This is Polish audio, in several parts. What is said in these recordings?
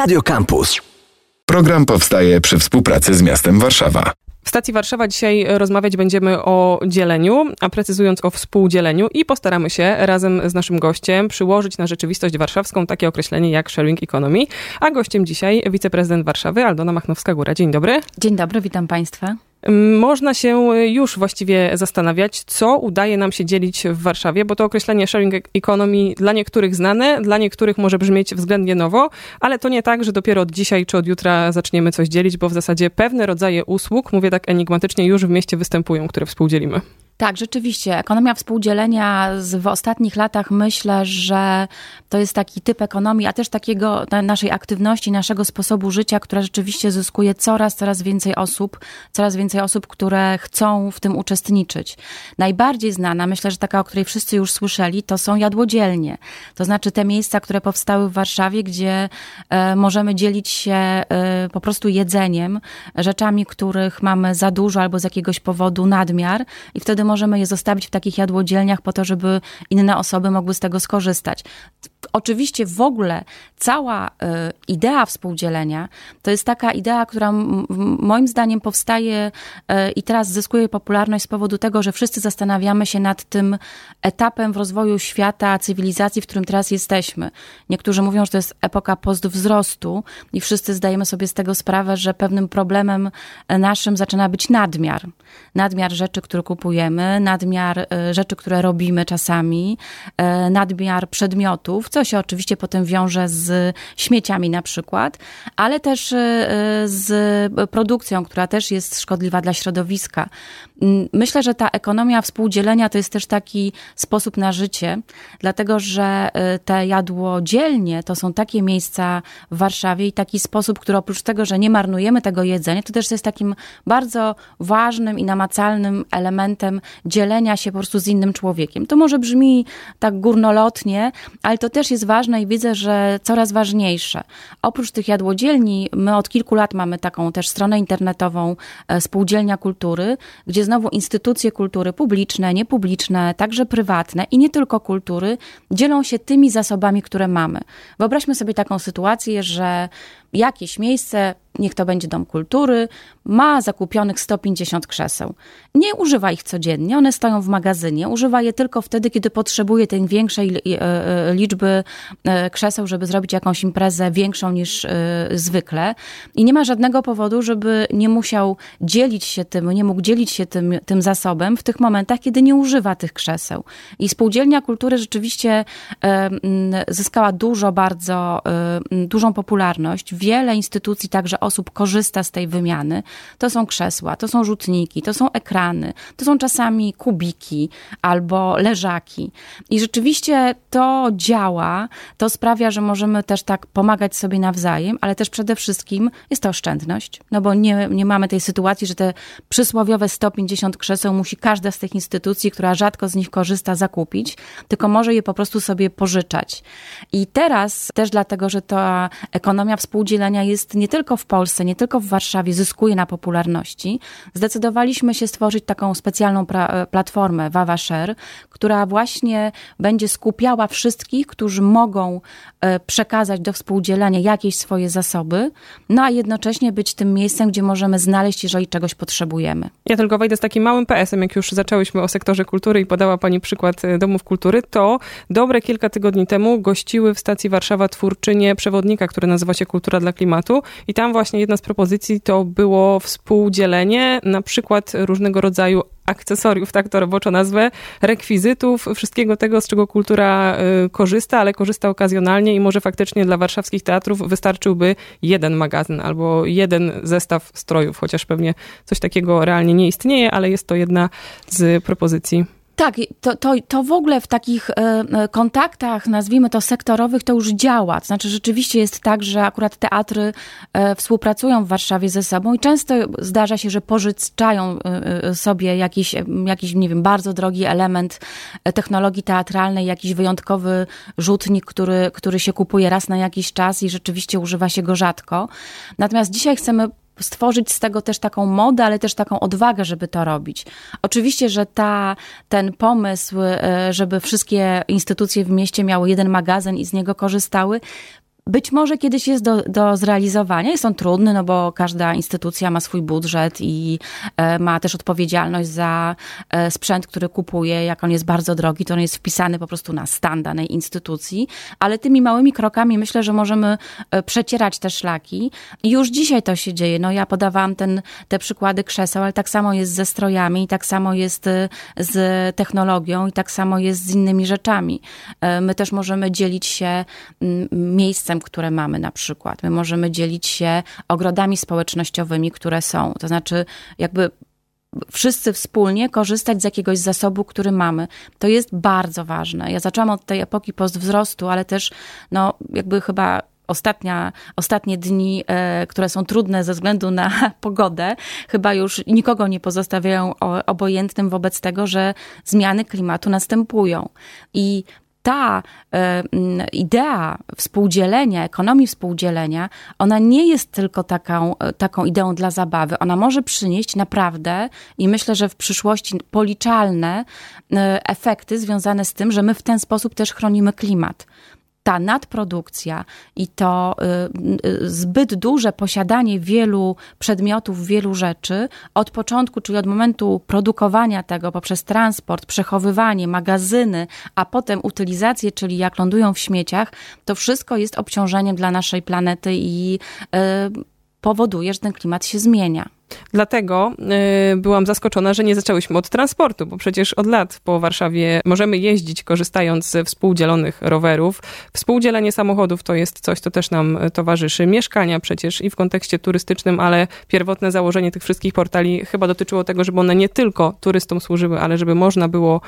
Radio Campus. Program powstaje przy współpracy z miastem Warszawa. W stacji Warszawa dzisiaj rozmawiać będziemy o dzieleniu, a precyzując o współdzieleniu i postaramy się razem z naszym gościem przyłożyć na rzeczywistość warszawską takie określenie jak sharing economy. A gościem dzisiaj wiceprezydent Warszawy Aldona Machnowska-Góra. Dzień dobry. Dzień dobry, witam Państwa. Można się już właściwie zastanawiać, co udaje nam się dzielić w Warszawie, bo to określenie sharing economy dla niektórych znane, dla niektórych może brzmieć względnie nowo, ale to nie tak, że dopiero od dzisiaj czy od jutra zaczniemy coś dzielić, bo w zasadzie pewne rodzaje usług, mówię tak enigmatycznie, już w mieście występują, które współdzielimy. Tak, rzeczywiście. Ekonomia współdzielenia z, w ostatnich latach myślę, że to jest taki typ ekonomii, a też takiego naszej aktywności, naszego sposobu życia, która rzeczywiście zyskuje coraz, coraz więcej osób, coraz więcej osób, które chcą w tym uczestniczyć. Najbardziej znana, myślę, że taka, o której wszyscy już słyszeli, to są jadłodzielnie. To znaczy te miejsca, które powstały w Warszawie, gdzie e, możemy dzielić się e, po prostu jedzeniem, rzeczami, których mamy za dużo albo z jakiegoś powodu nadmiar i wtedy możemy je zostawić w takich jadłodzielniach po to, żeby inne osoby mogły z tego skorzystać. Oczywiście w ogóle cała y, idea współdzielenia to jest taka idea, która moim zdaniem powstaje y, i teraz zyskuje popularność z powodu tego, że wszyscy zastanawiamy się nad tym etapem w rozwoju świata, cywilizacji, w którym teraz jesteśmy. Niektórzy mówią, że to jest epoka postwzrostu i wszyscy zdajemy sobie z tego sprawę, że pewnym problemem naszym zaczyna być nadmiar. Nadmiar rzeczy, które kupujemy, nadmiar rzeczy, które robimy czasami, nadmiar przedmiotów, co się oczywiście potem wiąże z śmieciami na przykład, ale też e, z produkcją, która też jest szkodliwa dla środowiska. Myślę, że ta ekonomia współdzielenia to jest też taki sposób na życie, dlatego że e, te jadłodzielnie to są takie miejsca w Warszawie i taki sposób, który oprócz tego, że nie marnujemy tego jedzenia, to też jest takim bardzo ważnym i namacalnym elementem dzielenia się po prostu z innym człowiekiem. To może brzmi tak górnolotnie, ale to też jest ważne i widzę, że coraz ważniejsze. Oprócz tych jadłodzielni, my od kilku lat mamy taką też stronę internetową e, Spółdzielnia Kultury, gdzie znowu instytucje kultury publiczne, niepubliczne, także prywatne i nie tylko kultury dzielą się tymi zasobami, które mamy. Wyobraźmy sobie taką sytuację, że jakieś miejsce niech to będzie dom kultury, ma zakupionych 150 krzeseł. Nie używa ich codziennie, one stoją w magazynie, używa je tylko wtedy, kiedy potrzebuje tej większej e, e, liczby e, krzeseł, żeby zrobić jakąś imprezę większą niż zwykle. I nie ma żadnego powodu, żeby nie musiał dzielić się tym, nie mógł dzielić się tym, tym zasobem w tych momentach, kiedy nie używa tych krzeseł. I Spółdzielnia Kultury rzeczywiście zyskała dużo, bardzo dużą popularność. Wiele instytucji, także osób korzysta z tej wymiany. To są krzesła, to są rzutniki, to są ekrany, to są czasami kubiki albo leżaki. I rzeczywiście to działa, to sprawia, że możemy też tak pomagać sobie nawzajem, ale też przede wszystkim jest to oszczędność, no bo nie, nie mamy tej sytuacji, że te przysłowiowe 150 krzeseł musi każda z tych instytucji, która rzadko z nich korzysta, zakupić, tylko może je po prostu sobie pożyczać. I teraz też dlatego, że ta ekonomia współdzielenia jest nie tylko w Polsce, nie tylko w Warszawie zyskuje na popularności, zdecydowaliśmy się stworzyć taką specjalną platformę Wawa Share, która właśnie będzie skupiała wszystkich, którzy mogą e, przekazać do współdzielenia jakieś swoje zasoby, no a jednocześnie być tym miejscem, gdzie możemy znaleźć, jeżeli czegoś potrzebujemy. Ja tylko wejdę z takim małym PS-em, jak już zaczęłyśmy o sektorze kultury i podała Pani przykład e, domów kultury, to dobre kilka tygodni temu gościły w stacji Warszawa twórczynie przewodnika, który nazywa się Kultura dla Klimatu i tam właśnie jedna z propozycji to było współdzielenie na przykład różnego rodzaju akcesoriów, tak to roboczo nazwę, rekwizytów, wszystkiego tego, z czego kultura y, korzysta, ale korzysta okazjonalnie i może faktycznie dla warszawskich teatrów wystarczyłby jeden magazyn albo jeden zestaw strojów, chociaż pewnie coś takiego realnie nie istnieje, ale jest to jedna z propozycji. Tak, to, to, to w ogóle w takich e, e, kontaktach, nazwijmy to sektorowych, to już działa. To znaczy, rzeczywiście jest tak, że akurat teatry e, współpracują w Warszawie ze sobą i często zdarza się, że pożyczają sobie jakiś, jakiś, nie wiem, bardzo drogi element technologii teatralnej, jakiś wyjątkowy rzutnik, który, który się kupuje raz na jakiś czas i rzeczywiście używa się go rzadko. Natomiast dzisiaj chcemy stworzyć z tego też taką modę, ale też taką odwagę, żeby to robić. Oczywiście, że ta, ten pomysł, e, żeby wszystkie instytucje w mieście miały jeden magazyn i z niego korzystały, być może kiedyś jest do, do zrealizowania. Jest on trudny, no bo każda instytucja ma swój budżet i e, ma też odpowiedzialność za e, sprzęt, który kupuje. Jak on jest bardzo drogi, to on jest wpisany po prostu na stan danej instytucji. Ale tymi małymi krokami myślę, że możemy e, przecierać te szlaki. I już dzisiaj to się dzieje. No ja podawałam ten, te przykłady krzeseł, ale tak samo jest ze strojami, tak samo jest z technologią, i tak samo jest z innymi rzeczami. My też możemy dzielić się miejscem, które mamy na przykład. My możemy dzielić się ogrodami społecznościowymi, które są. To znaczy, jakby wszyscy wspólnie korzystać z jakiegoś zasobu, który mamy. To jest bardzo ważne. Ja zaczęłam od tej epoki postwzrostu, ale też, no, jakby chyba ostatnia, ostatnie dni, e, które są trudne ze względu na pogodę, chyba już nikogo nie pozostawiają obojętnym wobec tego, że zmiany klimatu następują. I ta e, idea współdzielenia, ekonomii współdzielenia, ona nie jest tylko taką, e, taką ideą dla zabawy. Ona może przynieść naprawdę, i myślę, że w przyszłości policzalne e, efekty związane z tym, że my w ten sposób też chronimy klimat ta nadprodukcja i to y, y, zbyt duże posiadanie wielu przedmiotów, wielu rzeczy od początku, czyli od momentu produkowania tego poprzez transport, przechowywanie, magazyny, a potem utylizację, czyli jak lądują w śmieciach, to wszystko jest obciążeniem dla naszej planety i y, powoduje, że ten klimat się zmienia. Dlatego y, byłam zaskoczona, że nie zaczęłyśmy od transportu, bo przecież od lat po Warszawie możemy jeździć korzystając ze współdzielonych rowerów. Współdzielenie samochodów to jest coś, co też nam towarzyszy. Mieszkania przecież i w kontekście turystycznym, ale pierwotne założenie tych wszystkich portali chyba dotyczyło tego, żeby one nie tylko turystom służyły, ale żeby można było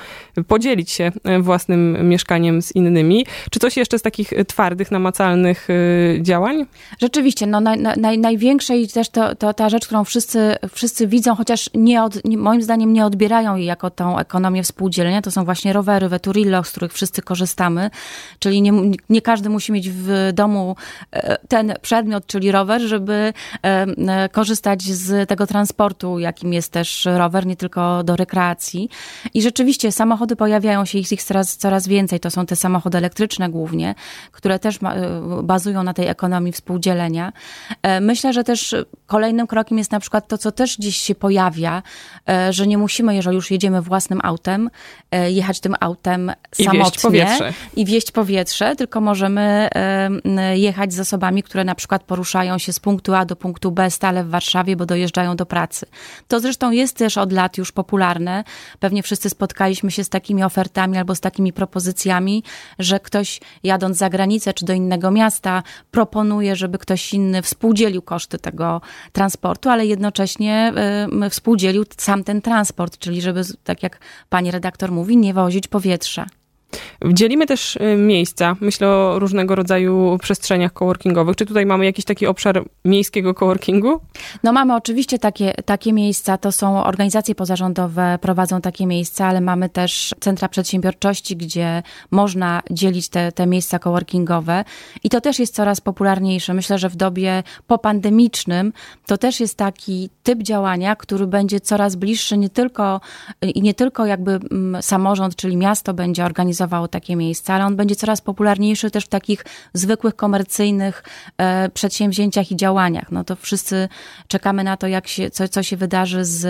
podzielić się własnym mieszkaniem z innymi. Czy coś jeszcze z takich twardych, namacalnych y, działań? Rzeczywiście, no naj, naj, największe i też to, to ta rzecz, którą wszyscy wszyscy, wszyscy widzą, chociaż nie od, nie, moim zdaniem nie odbierają jej jako tą ekonomię współdzielenia. To są właśnie rowery, Veturillo, z których wszyscy korzystamy. Czyli nie, nie każdy musi mieć w domu e, ten przedmiot, czyli rower, żeby e, e, korzystać z tego transportu, jakim jest też rower, nie tylko do rekreacji. I rzeczywiście samochody pojawiają się, ich, ich coraz, coraz więcej. To są te samochody elektryczne głównie, które też ma, bazują na tej ekonomii współdzielenia. Myślę, że też kolejnym krokiem jest na przykład przykład to, co też gdzieś się pojawia, e, że nie musimy, jeżeli już jedziemy własnym autem, e, jechać tym autem I samotnie wieść powietrze. i wieść powietrze, tylko możemy jechać z osobami, które na przykład poruszają się z punktu A do punktu B stale w Warszawie, bo dojeżdżają do pracy. To zresztą jest też od lat już popularne. Pewnie wszyscy spotkaliśmy się z takimi ofertami albo z takimi propozycjami, że ktoś jadąc za granicę czy do innego miasta proponuje, żeby ktoś inny współdzielił koszty tego transportu, ale jednocześnie jednocześnie y, współdzielił sam ten transport, czyli żeby, tak jak pani redaktor mówi, nie wozić powietrza. Dzielimy też y, miejsca, myślę o różnego rodzaju przestrzeniach coworkingowych. Czy tutaj mamy jakiś taki obszar miejskiego coworkingu? No mamy oczywiście takie, takie miejsca, to są organizacje pozarządowe, prowadzą takie miejsca, ale mamy też centra przedsiębiorczości, gdzie można dzielić te, te miejsca coworkingowe i to też jest coraz popularniejsze. Myślę, że w dobie popandemicznym to też jest taki typ działania, który będzie coraz bliższy nie tylko i nie tylko jakby mm, samorząd, czyli miasto będzie takie miejsca, ale on będzie coraz popularniejszy też w takich zwykłych, komercyjnych e, przedsięwzięciach i działaniach. No to wszyscy czekamy na to, jak się, co, co się wydarzy z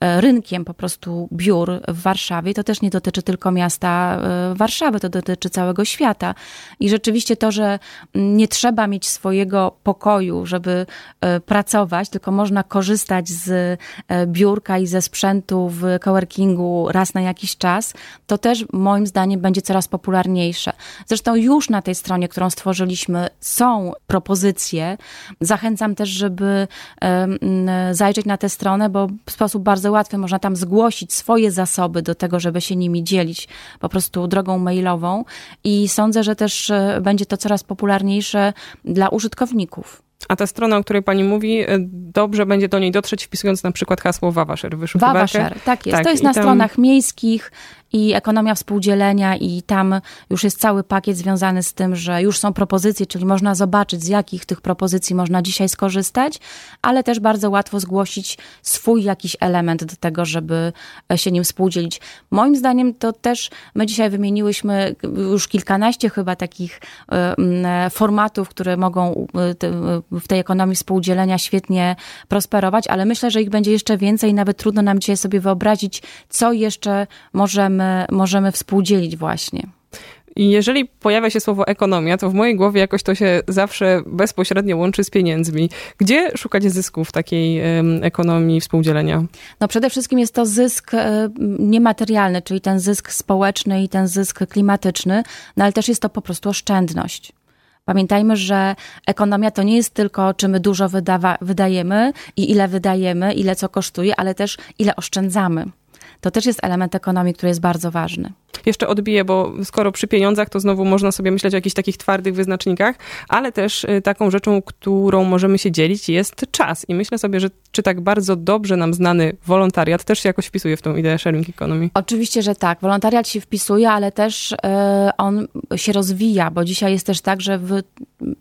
e, rynkiem po prostu biur w Warszawie. To też nie dotyczy tylko miasta e, Warszawy, to dotyczy całego świata. I rzeczywiście to, że nie trzeba mieć swojego pokoju, żeby pracować, tylko można korzystać z biurka i ze sprzętu w coworkingu raz na jakiś czas, to też moim zdaniem będzie coraz popularniejsze. Zresztą już na tej stronie, którą stworzyliśmy, są propozycje. Zachęcam też, żeby zajrzeć na tę stronę, bo w sposób bardzo łatwy można tam zgłosić swoje zasoby do tego, żeby się nimi dzielić po prostu drogą mailową. I sądzę, że też e, będzie to coraz popularniejsze dla użytkowników. A ta strona, o której pani mówi, y, dobrze będzie do niej dotrzeć wpisując na przykład hasło Wawaszer w. Wawaszer, tak jest. Tak, to jest na tam- stronach miejskich i ekonomia współdzielenia i tam już jest cały pakiet związany z tym, że już są propozycje, czyli można zobaczyć z jakich tych propozycji można dzisiaj skorzystać, ale też bardzo łatwo zgłosić swój jakiś element do tego, żeby e, się nim współdzielić. Moim zdaniem to też my dzisiaj wymieniłyśmy już kilkanaście chyba takich e, e, formatów, które mogą w tej ekonomii współdzielenia świetnie prosperować, ale myślę, że ich będzie jeszcze więcej. Nawet trudno nam dzisiaj sobie wyobrazić, co jeszcze możemy, możemy współdzielić właśnie. I jeżeli pojawia się słowo ekonomia, to w mojej głowie jakoś to się zawsze bezpośrednio łączy z pieniędzmi. Gdzie szukać zysków w takiej ekonomii współdzielenia? No przede wszystkim jest to zysk e, niematerialny, czyli ten zysk społeczny i ten zysk klimatyczny, no ale też jest to po prostu oszczędność. Pamiętajmy, że ekonomia to nie jest tylko, czy my dużo wydawa- wydajemy i ile wydajemy, ile co kosztuje, ale też ile oszczędzamy. To też jest element ekonomii, który jest bardzo ważny. Jeszcze odbiję, bo skoro przy pieniądzach, to znowu można sobie myśleć o jakichś takich twardych wyznacznikach, ale też y, taką rzeczą, którą możemy się dzielić, jest czas. I myślę sobie, że czy tak bardzo dobrze nam znany wolontariat też się jakoś wpisuje w tą ideę sharing economy. Oczywiście, że tak. Wolontariat się wpisuje, ale też e, on się rozwija, bo dzisiaj jest też tak, że w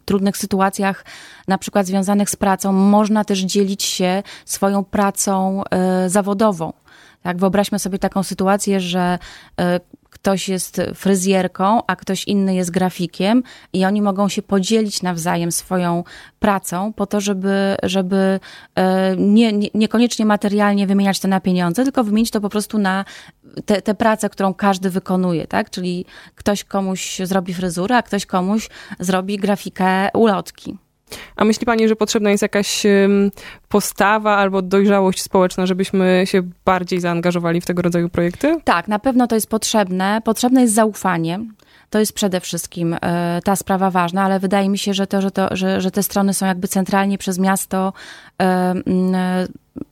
trudnych sytuacjach, na przykład związanych z pracą, można też dzielić się swoją pracą e, zawodową. Tak, wyobraźmy sobie taką sytuację, że e, ktoś jest fryzjerką, a ktoś inny jest grafikiem i oni mogą się podzielić nawzajem swoją pracą po to, żeby, żeby e, nie, nie, niekoniecznie materialnie wymieniać to na pieniądze, tylko wymienić to po prostu na tę te, pracę, którą każdy wykonuje, tak? Czyli ktoś komuś zrobi fryzurę, a ktoś komuś zrobi grafikę ulotki. A myśli pani, że potrzebna jest jakaś postawa albo dojrzałość społeczna, żebyśmy się bardziej zaangażowali w tego rodzaju projekty? Tak, na pewno to jest potrzebne. Potrzebne jest zaufanie. To jest przede wszystkim e, ta sprawa ważna, ale wydaje mi się, że, to, że, to, że, że te strony są jakby centralnie przez miasto e, e,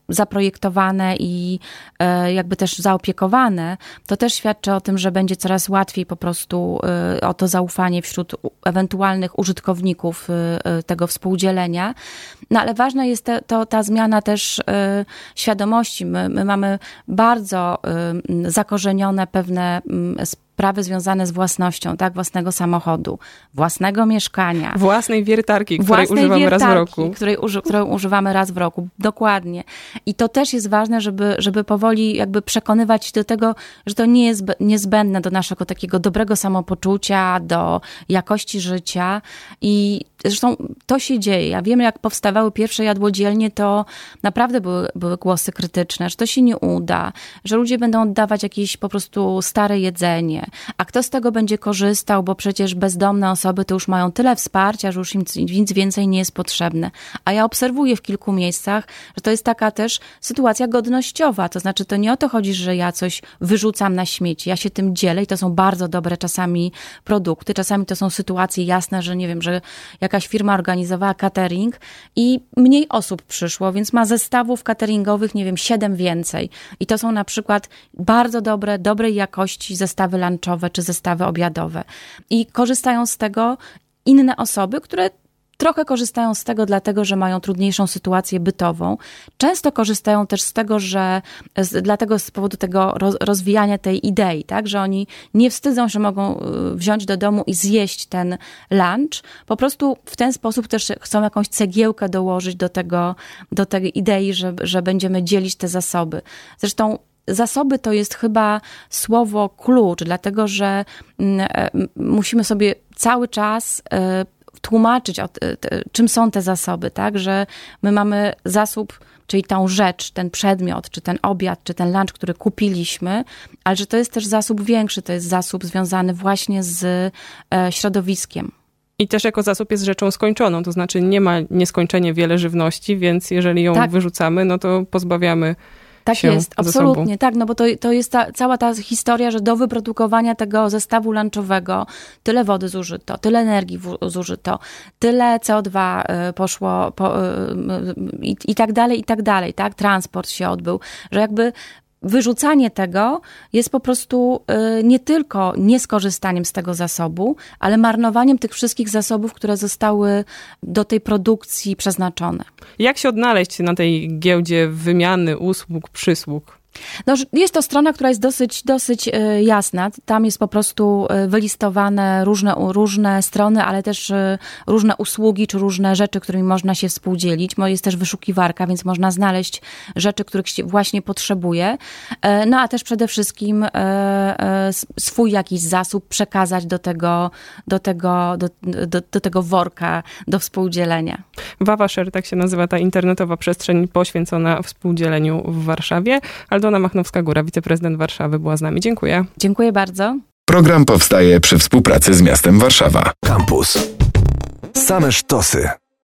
zaprojektowane i e, jakby też zaopiekowane, to też świadczy o tym, że będzie coraz łatwiej po prostu e, o to zaufanie wśród ewentualnych użytkowników e, tego współdzielenia. No ale ważna jest te, to, ta zmiana też świadomości. My, my mamy bardzo zakorzenione pewne sprawy związane z własnością, tak, własnego samochodu, własnego mieszkania. Własnej wiertarki, której Własnej używamy raz w wiertarki, roku. Której uży, którą używamy raz w roku. Dokładnie. I to też jest ważne, żeby, żeby powoli jakby przekonywać do tego, że to nie jest niezbędne do naszego takiego dobrego samopoczucia, do jakości życia. I zresztą to się dzieje. Ja wiem, jak powstawały pierwsze jadłodzielnie, to naprawdę były, były głosy krytyczne, że to się nie uda, że ludzie będą oddawać jakieś po prostu stare jedzenie. A kto z tego będzie korzystał, bo przecież bezdomne osoby to już mają tyle wsparcia, że już im nic więcej nie jest potrzebne. A ja obserwuję w kilku miejscach, że to jest taka też sytuacja godnościowa. To znaczy, to nie o to chodzi, że ja coś wyrzucam na śmieci. Ja się tym dzielę i to są bardzo dobre czasami produkty. Czasami to są sytuacje jasne, że nie wiem, że jakaś firma organizowała catering i mniej osób przyszło, więc ma zestawów cateringowych, nie wiem, siedem więcej. I to są na przykład bardzo dobre, dobrej jakości zestawy lunchowe czy zestawy obiadowe. I korzystają z tego inne osoby, które trochę korzystają z tego dlatego, że mają trudniejszą sytuację bytową. Często korzystają też z tego, że z, dlatego z powodu tego roz, rozwijania tej idei, tak, że oni nie wstydzą, że mogą y, wziąć do domu i zjeść ten lunch. Po prostu w ten sposób też chcą jakąś cegiełkę dołożyć do tego, do tej idei, że, że będziemy dzielić te zasoby. Zresztą Zasoby to jest chyba słowo klucz, dlatego że mm, e, musimy sobie cały czas e, tłumaczyć, te, czym są te zasoby, tak? Że my mamy zasób, czyli tą rzecz, ten przedmiot, czy ten obiad, czy ten lunch, który kupiliśmy, ale że to jest też zasób większy, to jest zasób związany właśnie z e, środowiskiem. I też jako zasób jest rzeczą skończoną, to znaczy nie ma nieskończenie wiele żywności, więc jeżeli ją Tak. wyrzucamy, no to pozbawiamy Tak się jest, absolutnie, tak, no bo to, to jest ta, cała ta historia, że do wyprodukowania tego zestawu lunchowego tyle wody zużyto, tyle energii w, zużyto, tyle CO2 y, poszło po, y, y, i, i tak dalej, i tak dalej, tak, transport się odbył, że jakby wyrzucanie tego jest po prostu y, nie tylko nieskorzystaniem z tego zasobu, ale marnowaniem tych wszystkich zasobów, które zostały do tej produkcji przeznaczone. Jak się odnaleźć na tej giełdzie wymiany usług, przysług? No, jest to strona, która jest dosyć, dosyć e, jasna. Tam jest po prostu e, wylistowane różne, różne strony, ale też e, różne usługi czy różne rzeczy, którymi można się współdzielić. Jest też wyszukiwarka, więc można znaleźć rzeczy, których się właśnie potrzebuje. No a też przede wszystkim swój jakiś zasób przekazać do tego, do tego, do, do, do tego worka do współdzielenia. Wawasher, tak się nazywa ta internetowa przestrzeń poświęcona współdzieleniu w Warszawie. Aldona Machnowska-Góra, wiceprezydent Warszawy, była z nami. Dziękuję. Dziękuję bardzo. Program powstaje przy współpracy z miastem Warszawa. Campus. Same sztosy.